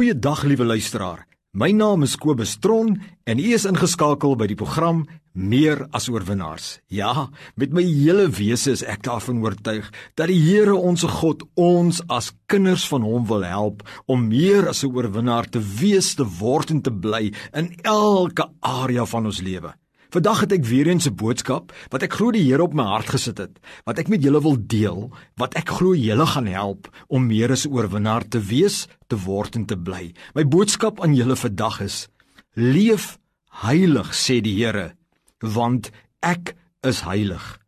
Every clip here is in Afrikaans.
Goeiedag liewe luisteraar. My naam is Kobus Tron en u is ingeskakel by die program Meer as oorwinnaars. Ja, met my hele wese is ek daarvan oortuig dat die Here ons God ons as kinders van hom wil help om meer as 'n oorwinnaar te wees, te word en te bly in elke area van ons lewe. Vandag het ek weer eens 'n boodskap wat ek glo die Here op my hart gesit het, wat ek met julle wil deel, wat ek glo julle gaan help om meer as 'n oorwinnaar te wees, te word en te bly. My boodskap aan julle vandag is: Leef heilig, sê die Here, want ek is heilig.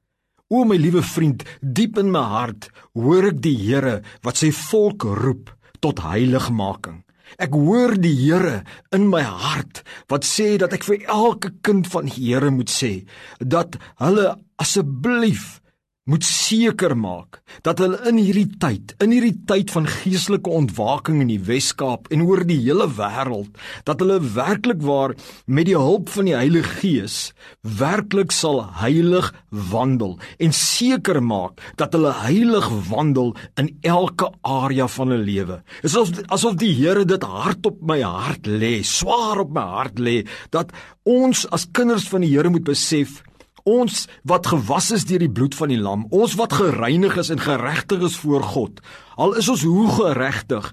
O my liewe vriend, diep in my hart hoor ek die Here wat sy volk roep tot heiligmaking. Ek hoor die Here in my hart wat sê dat ek vir elke kind van die Here moet sê dat hulle asseblief moet seker maak dat hulle in hierdie tyd, in hierdie tyd van geestelike ontwaking in die Wes-Kaap en oor die hele wêreld, dat hulle werklik waar met die hulp van die Heilige Gees werklik sal heilig wandel en seker maak dat hulle heilig wandel in elke area van hulle lewe. Dit is asof asof die Here dit hard op my hart lê, swaar op my hart lê dat ons as kinders van die Here moet besef Ons wat gewas is deur die bloed van die lam, ons wat gereinig is en geregtig is voor God. Al is ons hoe geregtig,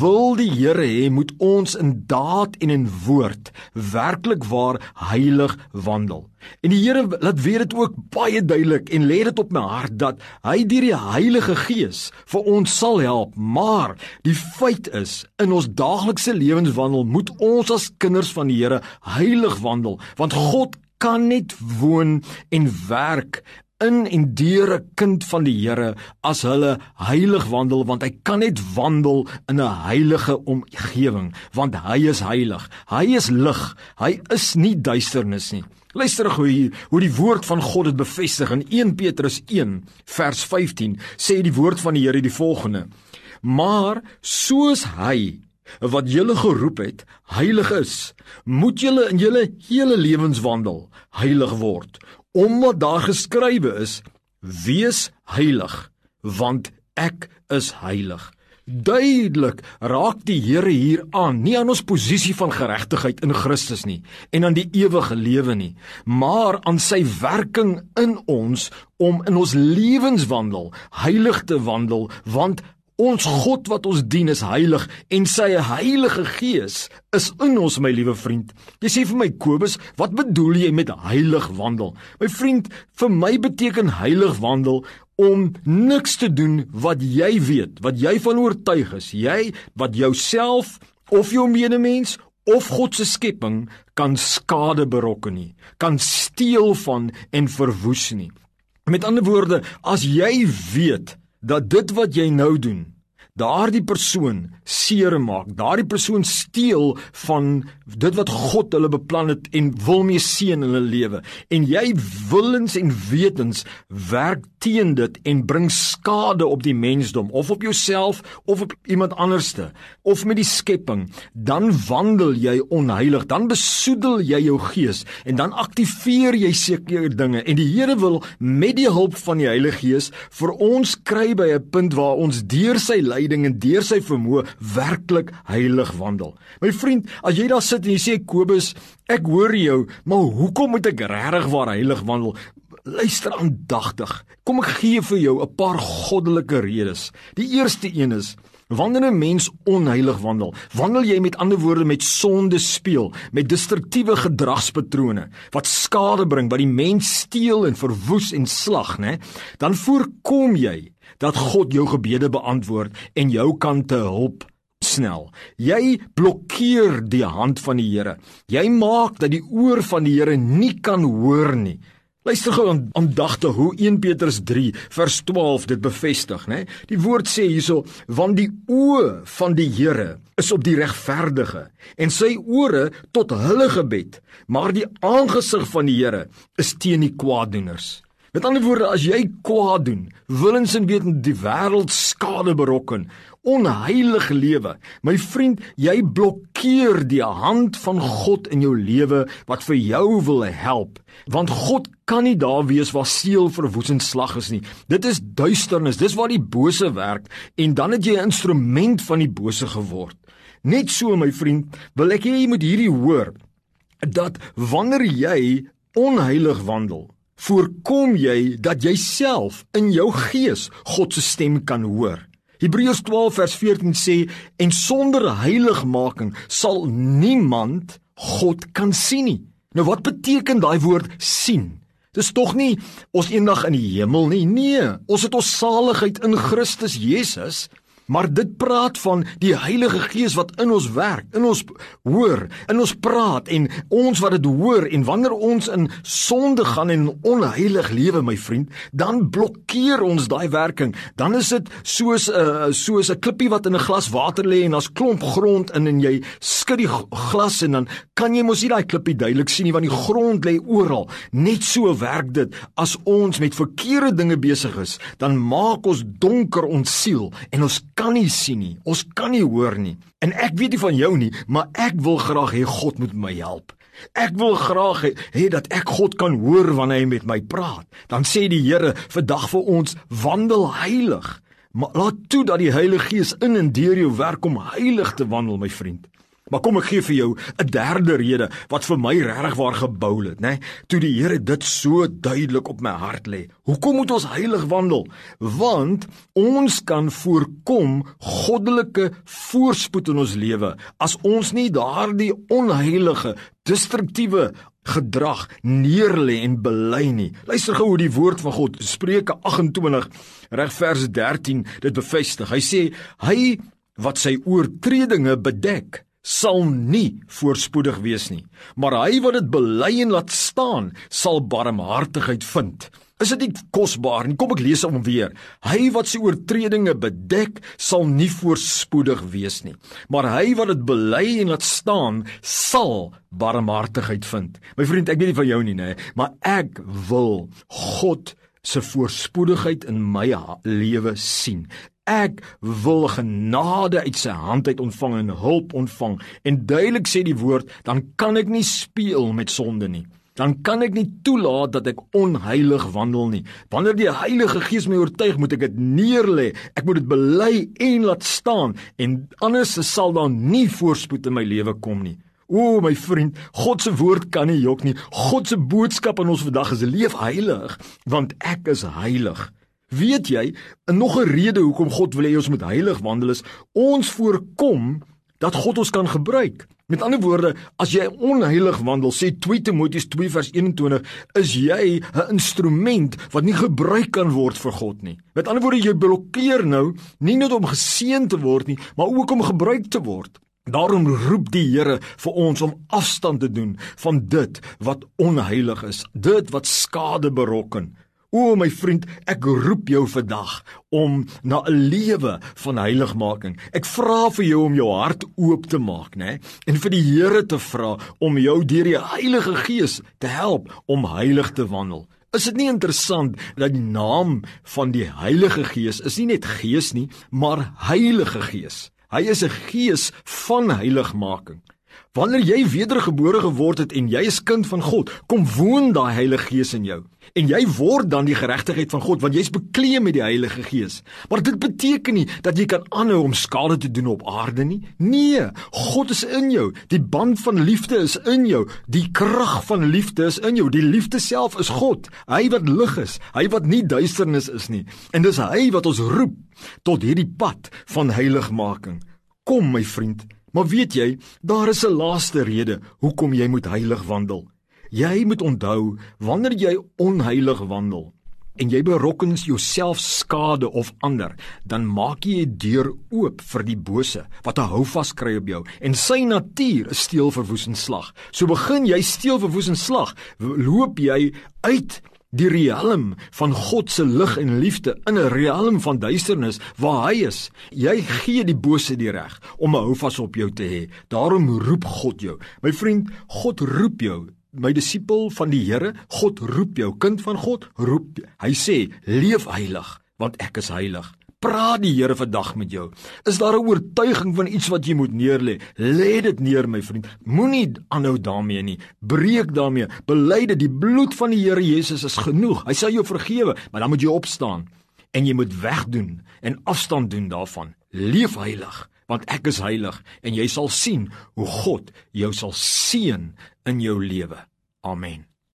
wil die Here hê moet ons in daad en in woord werklik waar heilig wandel. En die Here laat weet dit ook baie duidelik en lê dit op my hart dat hy deur die Heilige Gees vir ons sal help, maar die feit is in ons daaglikse lewenswandel moet ons as kinders van die Here heilig wandel, want God kan net woon en werk in en deur 'n kind van die Here as hulle heilig wandel want hy kan net wandel in 'n heilige omgewing want hy is heilig. Hy is lig. Hy is nie duisternis nie. Luister gou hier hoe die woord van God dit bevestig. In 1 Petrus 1 vers 15 sê die woord van die Here die volgende maar soos hy wat julle geroep het, heilig is, moet julle in julle hele lewenswandel heilig word, omdat daar geskrywe is: Wees heilig, want ek is heilig. Duidelik raak die Here hier aan, nie aan ons posisie van geregtigheid in Christus nie en aan die ewige lewe nie, maar aan sy werking in ons om in ons lewenswandel heilig te wandel, want Ons God wat ons dien is heilig en sy Heilige Gees is in ons my liewe vriend. Jy sê vir my Kobus, wat bedoel jy met heilig wandel? My vriend, vir my beteken heilig wandel om niks te doen wat jy weet, wat jy van oortuig is, jy wat jouself of jou medemens of God se skepping kan skade berokken nie, kan steel van en verwoes nie. Met ander woorde, as jy weet dat dit wat jy nou doen daardie persoon seermaak, daardie persoon steel van dit wat God hulle beplan het en wil mee seën in hulle lewe. En jy willens en wetens werk teen dit en bring skade op die mensdom of op jouself of op iemand anderste of met die skepping, dan wandel jy onheilig, dan besoedel jy jou gees. En dan aktiveer jy sekere dinge. En die Here wil met die hulp van die Heilige Gees vir ons kry by 'n punt waar ons deur sy leiding en deur sy vermoë werklik heilig wandel. My vriend, as jy daar sit en jy sê Kobus, ek hoor jou, maar hoekom moet ek regtig waar heilig wandel? Luister aandagtig. Kom ek gee vir jou 'n paar goddelike redes. Die eerste een is Wanneer 'n mens onheilig wandel, wandel jy met ander woorde met sonde speel, met destruktiewe gedragspatrone wat skade bring, wat die mens steel en verwoes en slag, né? Dan voorkom jy dat God jou gebede beantwoord en jou kan te hulp snel. Jy blokkeer die hand van die Here. Jy maak dat die oor van die Here nie kan hoor nie. Luister gou aandagte hoe 1 Petrus 3 vers 12 dit bevestig, né? Die woord sê hierso: "Want die oë van die Here is op die regverdige en sy ore tot hulle gebed, maar die aangesig van die Here is teen die kwaaddoeners." Met ander woorde, as jy kwaad doen, willens en wetend die wêreld skade berokken, onheilig lewe, my vriend, jy blokkeer die hand van God in jou lewe wat vir jou wil help, want God kan nie daar wees waar seël verwoes en slag is nie. Dit is duisternis, dis waar die bose werk en dan het jy 'n instrument van die bose geword. Net so my vriend, wil ek hê jy moet hierdie hoor dat wanneer jy onheilig wandel, voorkom jy dat jy self in jou gees God se stem kan hoor. Hebreërs 12 vers 14 sê en sonder heiligmaking sal niemand God kan sien nie. Nou wat beteken daai woord sien? Dis tog nie ons eendag in die hemel nie. Nee, ons het ons saligheid in Christus Jesus. Maar dit praat van die Heilige Gees wat in ons werk, in ons hoor, in ons praat en ons wat dit hoor en wanneer ons in sonde gaan en onheilig lewe, my vriend, dan blokkeer ons daai werking. Dan is dit soos 'n uh, soos 'n klippie wat in 'n glas water lê en daar's klomp grond in en jy skud die glas en dan kan jy mos nie daai klippie duidelik sien nie want die grond lê oral. Net so werk dit as ons met verkeerde dinge besig is, dan maak ons donker ons siel en ons kan nie sien nie. Ons kan nie hoor nie. En ek weet nie van jou nie, maar ek wil graag hê God moet my help. Ek wil graag hê, dat ek God kan hoor wanneer hy met my praat. Dan sê die Here vandag vir ons wandel heilig. Maar laat toe dat die Heilige Gees in en deur jou werk om heilig te wandel, my vriend. Maar kom ek gee vir jou 'n derde rede wat vir my regtig waar gebou het, né? Toe die Here dit so duidelik op my hart lê. Hoekom moet ons heilig wandel? Want ons kan voorkom goddelike voorspoed in ons lewe as ons nie daardie onheilige, destruktiewe gedrag neerlê en bely nie. Luister gou hoe die woord van God Spreuke 28 reg vers 13 dit bevestig. Hy sê hy wat sy oortredinge bedek sal nie voorspoedig wees nie, maar hy wat dit bely en laat staan, sal barmhartigheid vind. Is dit nie kosbaar nie? Kom ek lees hom weer. Hy wat sy oortredinge bedek, sal nie voorspoedig wees nie, maar hy wat dit bely en laat staan, sal barmhartigheid vind. My vriend, ek weet nie van jou nie, nê, maar ek wil God se voorspoedigheid in my lewe sien. Ek wil genade uit sy hand uit ontvang en hulp ontvang. En duidelik sê die woord, dan kan ek nie speel met sonde nie. Dan kan ek nie toelaat dat ek onheilig wandel nie. Wanneer die Heilige Gees my oortuig, moet ek dit neerlê. Ek moet dit bely en laat staan en anders sal daar nie voorspoed in my lewe kom nie. O my vriend, God se woord kan nie jok nie. God se boodskap aan ons vandag is leef heilig, want ek is heilig. Weet jy, nog 'n rede hoekom God wil hê ons moet heilig wandel is ons voorkom dat God ons kan gebruik. Met ander woorde, as jy onheilig wandel, sê 2 Timoteus 2 vers 21, is jy 'n instrument wat nie gebruik kan word vir God nie. Met ander woorde, jy blokkeer nou nie net om geseën te word nie, maar ook om gebruik te word. Daarom roep die Here vir ons om afstand te doen van dit wat onheilig is, dit wat skade berokken. O my vriend, ek roep jou vandag om na 'n lewe van heiligmaking. Ek vra vir jou om jou hart oop te maak, né? En vir die Here te vra om jou deur die Heilige Gees te help om heilig te wandel. Is dit nie interessant dat die naam van die Heilige Gees is nie net Gees nie, maar Heilige Gees. Hy is 'n gees van heiligmaking. Wanneer jy wedergebore geword het en jy is kind van God, kom woon daai Heilige Gees in jou. En jy word dan die geregtigheid van God want jy's bekleed met die Heilige Gees. Maar dit beteken nie dat jy kan aanhou om skade te doen op aarde nie. Nee, God is in jou. Die band van liefde is in jou. Die krag van liefde is in jou. Die liefde self is God. Hy wat lig is, hy wat nie duisternis is nie. En dis hy wat ons roep tot hierdie pad van heiligmaking. Kom my vriend, maar weet jy, daar is 'n laaste rede hoekom jy moet heilig wandel. Jy moet onthou wanneer jy onheilig wandel en jy berokkens jouself skade of ander, dan maak jy 'n deur oop vir die bose wat 'n houvas kry op jou en sy natuur is steel verwoes en slag. So begin jy steel verwoes en slag, loop jy uit die riem van God se lig en liefde in 'n riem van duisternis waar hy is. Jy gee die bose die reg om 'n houvas op jou te hê. Daarom roep God jou. My vriend, God roep jou. My disipel van die Here, God roep jou, kind van God, roep. Hy sê: "Leef heilig, want ek is heilig." Praat die Here vandag met jou. Is daar 'n oortuiging van iets wat jy moet neerlê? Lê dit neer, my vriend. Moenie aanhou daarmee nie. Breek daarmee. Bely dit. Die bloed van die Here Jesus is genoeg. Hy sal jou vergewe, maar dan moet jy opstaan en jy moet wegdoen en afstand doen daarvan. Leef heilig, want ek is heilig en jy sal sien hoe God jou sal seën in jou lewe. Amen.